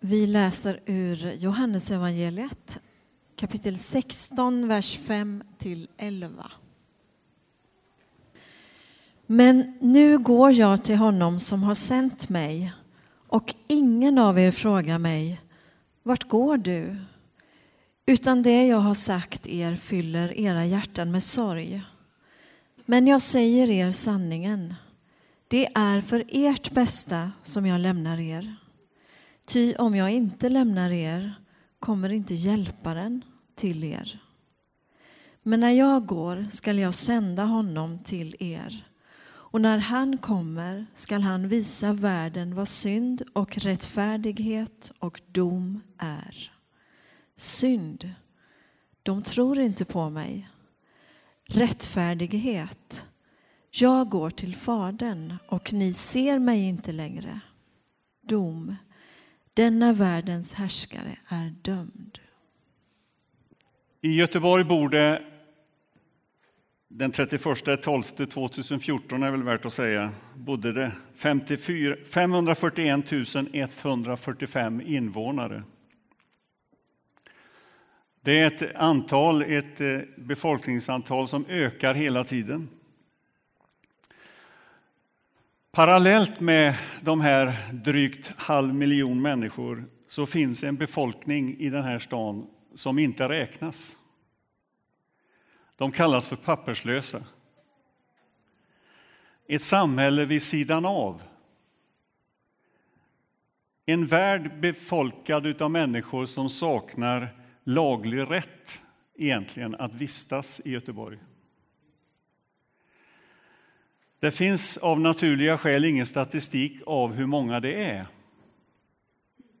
Vi läser ur Johannesevangeliet kapitel 16, vers 5 till 11. Men nu går jag till honom som har sänt mig och ingen av er frågar mig, vart går du? Utan det jag har sagt er fyller era hjärtan med sorg. Men jag säger er sanningen. Det är för ert bästa som jag lämnar er. Ty om jag inte lämnar er kommer inte hjälparen till er. Men när jag går skall jag sända honom till er. Och när han kommer skall han visa världen vad synd och rättfärdighet och dom är. Synd, de tror inte på mig. Rättfärdighet, jag går till Fadern och ni ser mig inte längre. Dom, denna världens härskare är dömd. I Göteborg bor det den 31 12 2014 är väl värt att säga, bodde det 54, 541 145 invånare. Det är ett antal, ett eh, befolkningsantal som ökar hela tiden. Parallellt med de här drygt halv miljon människor så finns en befolkning i den här stan som inte räknas. De kallas för papperslösa. Ett samhälle vid sidan av. En värld befolkad av människor som saknar laglig rätt egentligen att vistas i Göteborg. Det finns av naturliga skäl ingen statistik av hur många det är.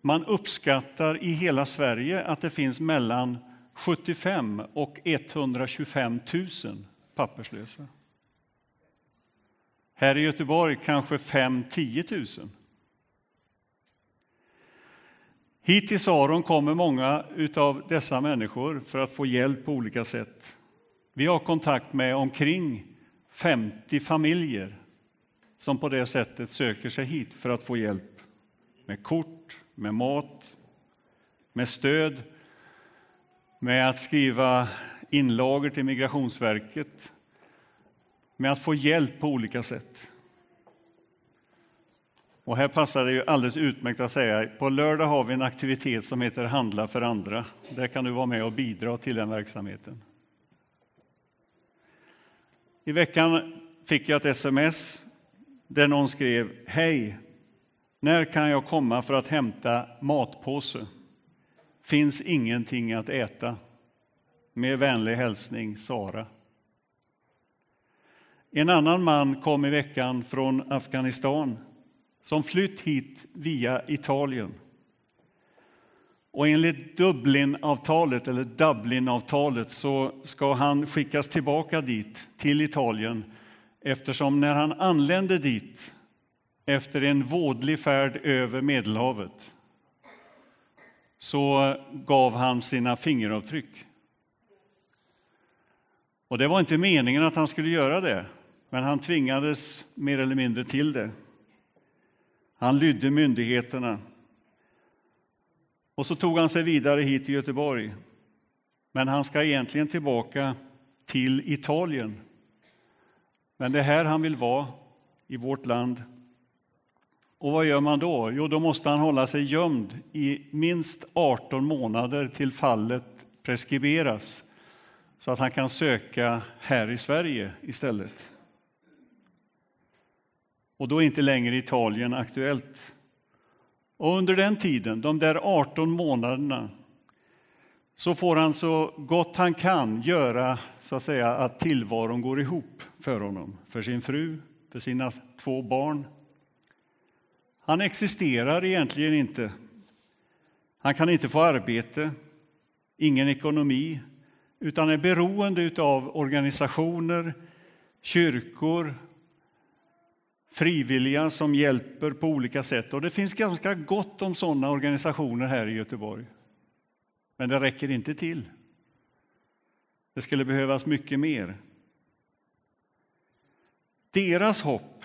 Man uppskattar i hela Sverige att det finns mellan 75 och 125 000 papperslösa. Här i Göteborg kanske 5-10 000. Hit till Saron kommer många av dessa människor för att få hjälp på olika sätt. Vi har kontakt med omkring 50 familjer som på det sättet söker sig hit för att få hjälp med kort, med mat, med stöd, med att skriva inlagor till Migrationsverket, med att få hjälp på olika sätt. Och här passar det ju alldeles utmärkt att säga på lördag har vi en aktivitet som heter Handla för andra. Där kan du vara med och bidra till den verksamheten. I veckan fick jag ett sms där någon skrev Hej! När kan jag komma för att hämta matpåse? Finns ingenting att äta. Med vänlig hälsning Sara. En annan man kom i veckan från Afghanistan som flytt hit via Italien. Och enligt Dublinavtalet, eller Dublinavtalet så ska han skickas tillbaka dit, till Italien eftersom när han anlände dit efter en vådlig färd över Medelhavet så gav han sina fingeravtryck. Och det var inte meningen att han skulle göra det, men han tvingades mer eller mindre till det. Han lydde myndigheterna. Och så tog han sig vidare hit till Göteborg. Men han ska egentligen tillbaka till Italien. Men det är här han vill vara, i vårt land. Och vad gör man då? Jo, då måste han hålla sig gömd i minst 18 månader till fallet preskriberas så att han kan söka här i Sverige istället. Och då är inte längre Italien aktuellt. Och under den tiden, de där 18 månaderna, så får han så gott han kan göra så att säga att tillvaron går ihop för honom, för sin fru, för sina två barn. Han existerar egentligen inte. Han kan inte få arbete, ingen ekonomi, utan är beroende av organisationer, kyrkor, frivilliga som hjälper på olika sätt. Och det finns ganska gott om sådana organisationer här i Göteborg. Men det räcker inte till. Det skulle behövas mycket mer. Deras hopp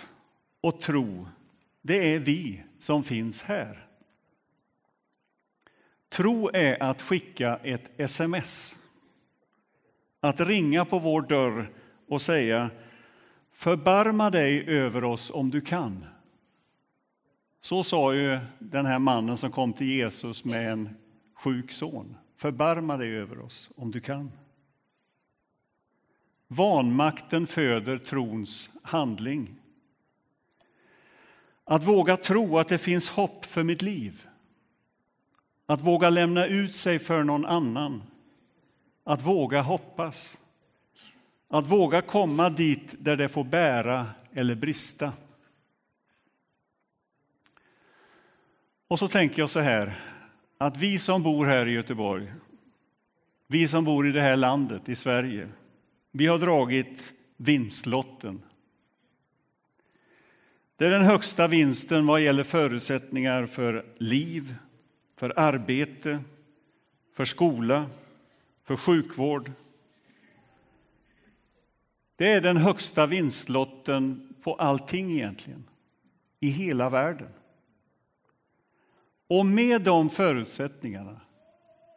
och tro, det är vi som finns här. Tro är att skicka ett sms. Att ringa på vår dörr och säga Förbarma dig över oss om du kan. Så sa ju den här mannen som kom till Jesus med en sjuk son. Förbarma dig över oss om du kan. Vanmakten föder trons handling. Att våga tro att det finns hopp för mitt liv. Att våga lämna ut sig för någon annan. Att våga hoppas. Att våga komma dit där det får bära eller brista. Och så tänker jag så här, att vi som bor här i Göteborg, vi som bor i det här landet, i Sverige, vi har dragit vinstlotten. Det är den högsta vinsten vad gäller förutsättningar för liv, för arbete, för skola, för sjukvård. Det är den högsta vinstlotten på allting egentligen, i hela världen. Och med de förutsättningarna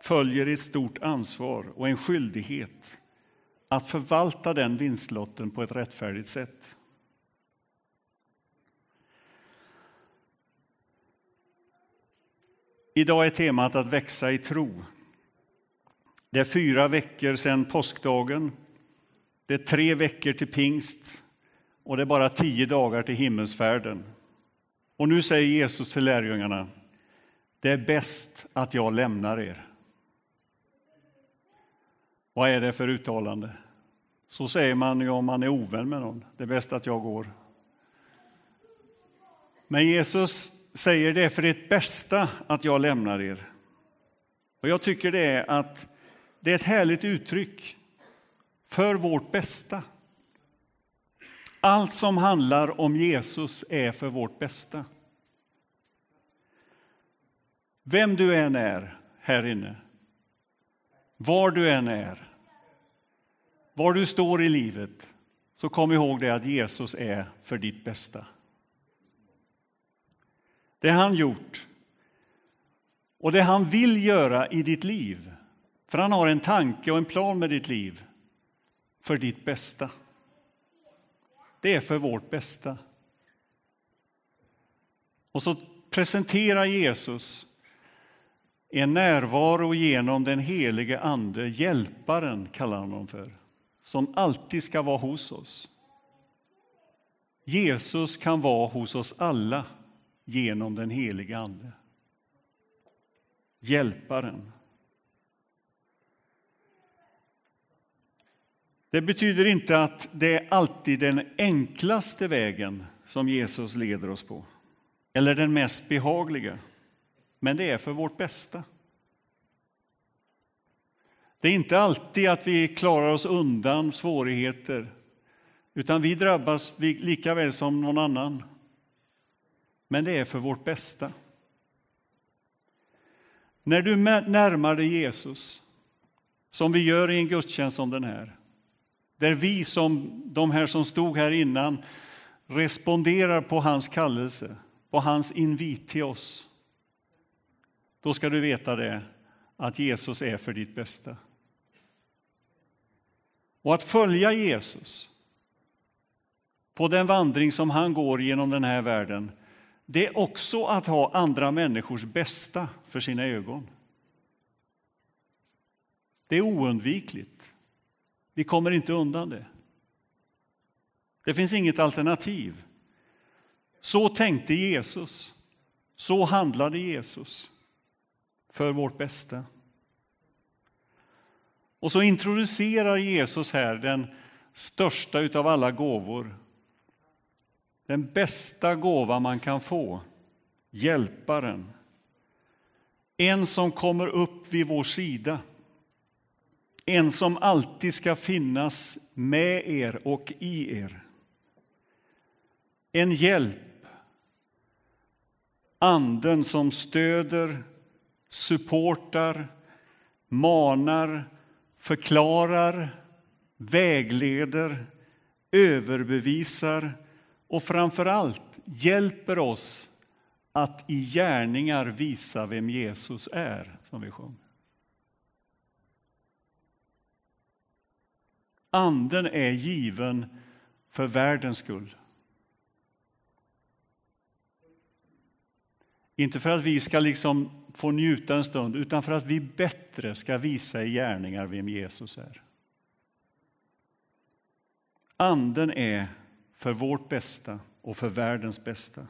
följer ett stort ansvar och en skyldighet att förvalta den vinstlotten på ett rättfärdigt sätt. Idag är temat att växa i tro. Det är fyra veckor sedan påskdagen. Det är tre veckor till pingst och det är bara tio dagar till himmelsfärden. Och nu säger Jesus till lärjungarna, det är bäst att jag lämnar er. Vad är det för uttalande? Så säger man ju om man är ovän med någon. Det är bäst att jag går. Men Jesus säger det är för ert bästa att jag lämnar er. Och jag tycker det är att det är ett härligt uttryck för vårt bästa. Allt som handlar om Jesus är för vårt bästa. Vem du än är här inne, var du än är, var du står i livet, så kom ihåg det att Jesus är för ditt bästa. Det han gjort och det han vill göra i ditt liv, för han har en tanke och en plan med ditt liv, för ditt bästa. Det är för vårt bästa. Och så presenterar Jesus en närvaro genom den helige Ande, Hjälparen kallar han honom för, som alltid ska vara hos oss. Jesus kan vara hos oss alla genom den helige Ande. Hjälparen. Det betyder inte att det är alltid den enklaste vägen som Jesus leder oss på, eller den mest behagliga men det är för vårt bästa. Det är inte alltid att vi klarar oss undan svårigheter, utan vi drabbas lika väl som någon annan. Men det är för vårt bästa. När du närmar dig Jesus, som vi gör i en gudstjänst som den här, där vi som de här som stod här innan responderar på hans kallelse, på hans invit till oss, då ska du veta det, att Jesus är för ditt bästa. Och att följa Jesus på den vandring som han går genom den här världen, det är också att ha andra människors bästa för sina ögon. Det är oundvikligt. Vi kommer inte undan det. Det finns inget alternativ. Så tänkte Jesus. Så handlade Jesus för vårt bästa. Och så introducerar Jesus här den största av alla gåvor. Den bästa gåva man kan få, Hjälparen. En som kommer upp vid vår sida. En som alltid ska finnas med er och i er. En hjälp, Anden som stöder supportar, manar, förklarar, vägleder, överbevisar och framför allt hjälper oss att i gärningar visa vem Jesus är, som vi sjunger. Anden är given för världens skull. Inte för att vi ska liksom få njuta en stund, utan för att vi bättre ska visa i gärningar vem Jesus är. Anden är för vårt bästa och för världens bästa.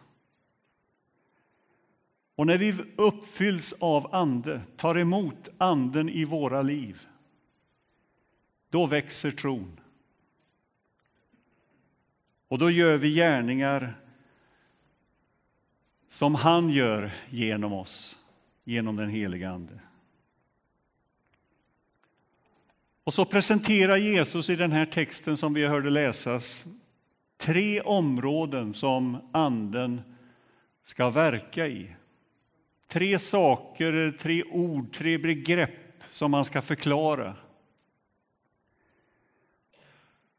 Och när vi uppfylls av Ande, tar emot Anden i våra liv, då växer tron. Och då gör vi gärningar som han gör genom oss, genom den helige Ande. Och så presenterar Jesus i den här texten som vi hörde läsas tre områden som Anden ska verka i. Tre saker, tre ord, tre begrepp som man ska förklara.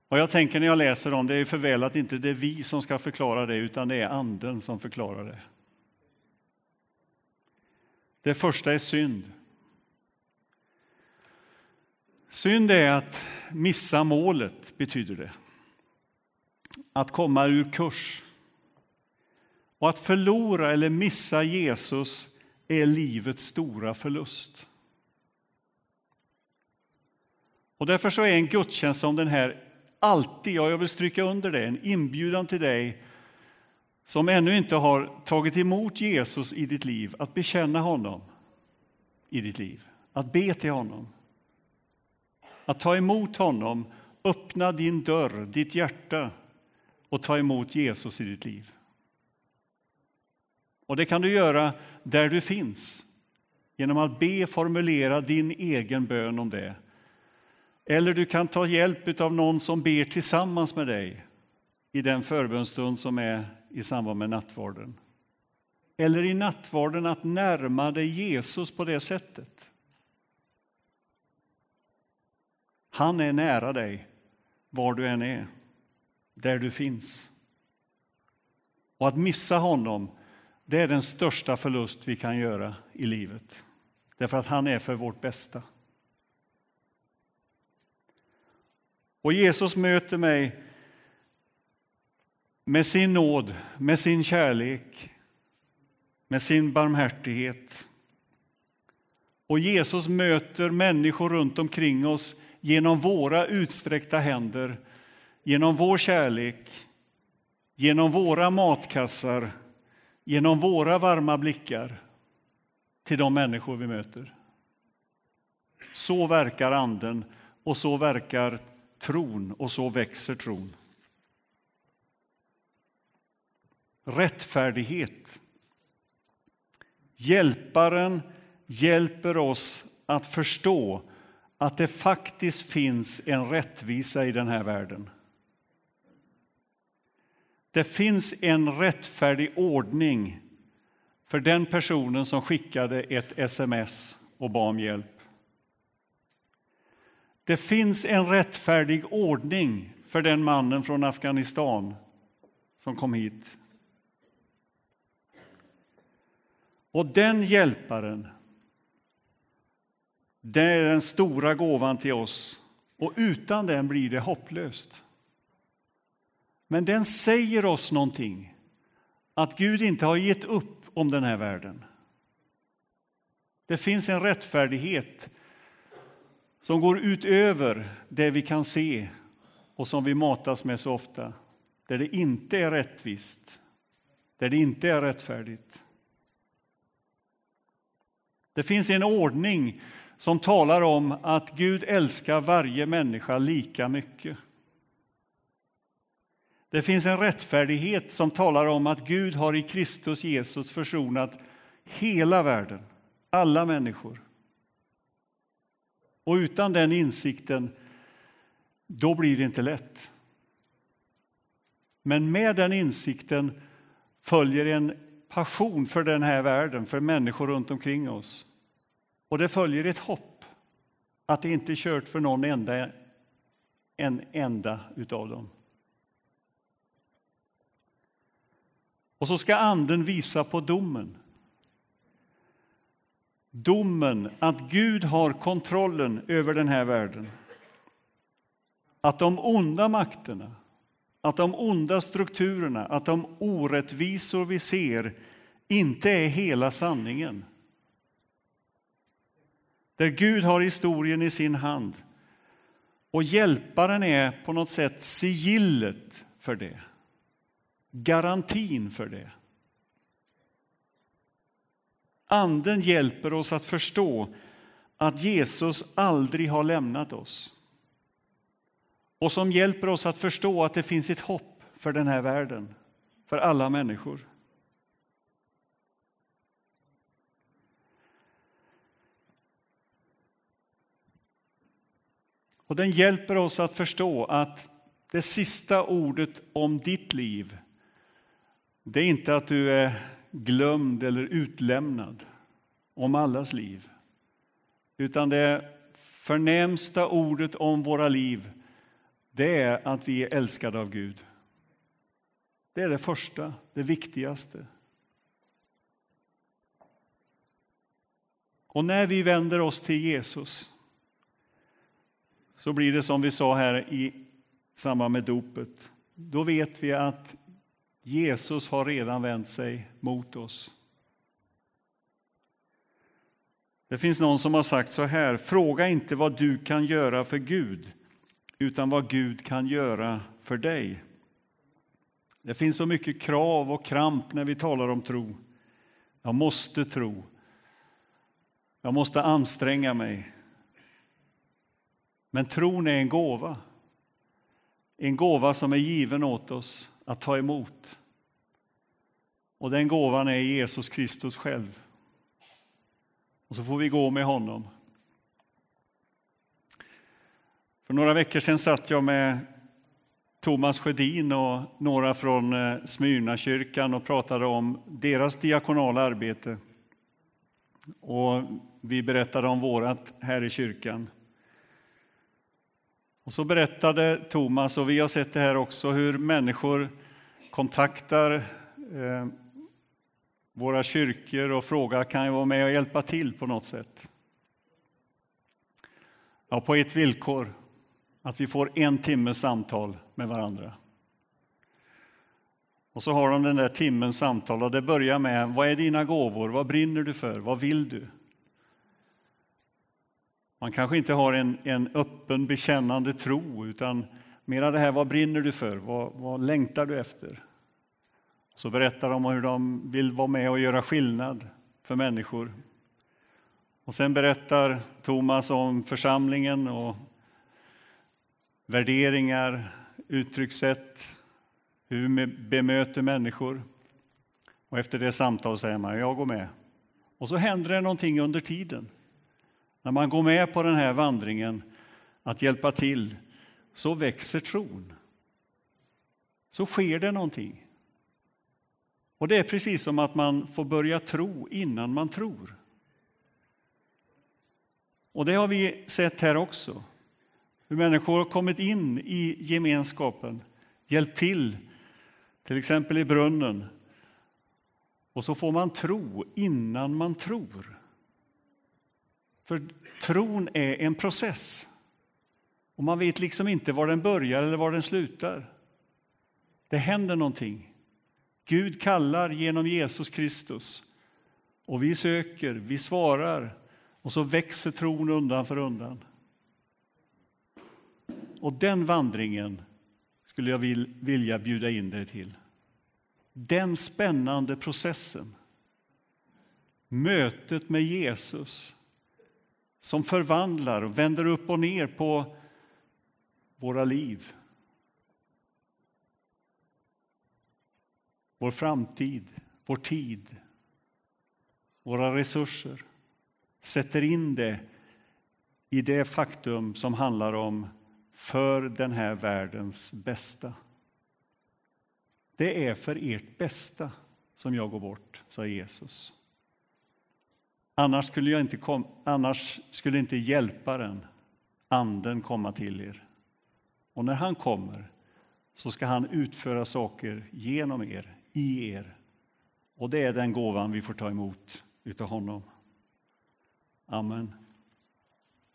Och jag tänker när jag läser dem, det är för väl att inte det är vi som ska förklara det, utan det är Anden som förklarar det. Det första är synd. Synd är att missa målet, betyder det. Att komma ur kurs. Och att förlora eller missa Jesus är livets stora förlust. Och därför så är en gudstjänst som den här alltid, och jag vill stryka under det, en inbjudan till dig som ännu inte har tagit emot Jesus i ditt liv, att bekänna honom i ditt liv, att be till honom. Att ta emot honom, öppna din dörr, ditt hjärta och ta emot Jesus i ditt liv. Och det kan du göra där du finns, genom att be formulera din egen bön om det. Eller du kan ta hjälp av någon som ber tillsammans med dig i den förbönstund som är i samband med nattvarden. Eller i nattvarden att närma dig Jesus på det sättet. Han är nära dig, var du än är, där du finns. Och att missa honom, det är den största förlust vi kan göra i livet. Därför att han är för vårt bästa. Och Jesus möter mig med sin nåd, med sin kärlek, med sin barmhärtighet. Och Jesus möter människor runt omkring oss genom våra utsträckta händer, genom vår kärlek, genom våra matkassar, genom våra varma blickar till de människor vi möter. Så verkar Anden och så verkar tron och så växer tron. Rättfärdighet. Hjälparen hjälper oss att förstå att det faktiskt finns en rättvisa i den här världen. Det finns en rättfärdig ordning för den personen som skickade ett sms och bad om hjälp. Det finns en rättfärdig ordning för den mannen från Afghanistan som kom hit. Och den hjälparen, det är den stora gåvan till oss. Och utan den blir det hopplöst. Men den säger oss någonting, att Gud inte har gett upp om den här världen. Det finns en rättfärdighet som går utöver det vi kan se och som vi matas med så ofta, där det inte är rättvist, där det inte är rättfärdigt. Det finns en ordning som talar om att Gud älskar varje människa lika mycket. Det finns en rättfärdighet som talar om att Gud har i Kristus Jesus försonat hela världen, alla människor. Och utan den insikten, då blir det inte lätt. Men med den insikten följer en passion för den här världen, för människor runt omkring oss. Och det följer ett hopp att det inte är kört för någon enda, en enda utav dem. Och så ska Anden visa på domen domen att Gud har kontrollen över den här världen. Att de onda makterna, att de onda strukturerna, att de orättvisor vi ser inte är hela sanningen. Där Gud har historien i sin hand och hjälparen är på något sätt sigillet för det. Garantin för det. Anden hjälper oss att förstå att Jesus aldrig har lämnat oss och som hjälper oss att förstå att det finns ett hopp för den här världen, för alla människor. Och den hjälper oss att förstå att det sista ordet om ditt liv, det är inte att du är glömd eller utlämnad om allas liv. Utan det förnämsta ordet om våra liv, det är att vi är älskade av Gud. Det är det första, det viktigaste. Och när vi vänder oss till Jesus så blir det som vi sa här i samband med dopet. Då vet vi att Jesus har redan vänt sig mot oss. Det finns någon som har sagt så här, fråga inte vad du kan göra för Gud, utan vad Gud kan göra för dig. Det finns så mycket krav och kramp när vi talar om tro. Jag måste tro. Jag måste anstränga mig. Men tron är en gåva. En gåva som är given åt oss att ta emot. Och den gåvan är Jesus Kristus själv. Och så får vi gå med honom. För några veckor sedan satt jag med Thomas Sjödin och några från Smyrna Smyrnakyrkan och pratade om deras diakonala arbete. Och vi berättade om vårat här i kyrkan. Och så berättade Thomas, och vi har sett det här också, hur människor kontaktar eh, våra kyrkor och frågar kan jag vara med och hjälpa till på något sätt. Ja, på ett villkor, att vi får en timmes samtal med varandra. Och så har de den där timmens samtal och det börjar med vad är dina gåvor, vad brinner du för, vad vill du? Man kanske inte har en, en öppen bekännande tro utan mera det här, vad brinner du för, vad, vad längtar du efter? Så berättar de om hur de vill vara med och göra skillnad för människor. Och sen berättar Thomas om församlingen och värderingar, uttryckssätt, hur vi bemöter människor. Och efter det samtalet säger man, jag går med. Och så händer det någonting under tiden. När man går med på den här vandringen att hjälpa till, så växer tron. Så sker det någonting. Och det är precis som att man får börja tro innan man tror. Och det har vi sett här också. Hur människor har kommit in i gemenskapen, hjälpt till, till exempel i brunnen. Och så får man tro innan man tror. För tron är en process. Och man vet liksom inte var den börjar eller var den slutar. Det händer någonting. Gud kallar genom Jesus Kristus. Och vi söker, vi svarar och så växer tron undan för undan. Och den vandringen skulle jag vilja bjuda in dig till. Den spännande processen. Mötet med Jesus som förvandlar och vänder upp och ner på våra liv. Vår framtid, vår tid, våra resurser. Sätter in det i det faktum som handlar om för den här världens bästa. Det är för ert bästa som jag går bort, sa Jesus. Annars skulle, jag inte kom, annars skulle inte hjälparen, Anden, komma till er. Och när han kommer så ska han utföra saker genom er, i er. Och det är den gåvan vi får ta emot utav honom. Amen.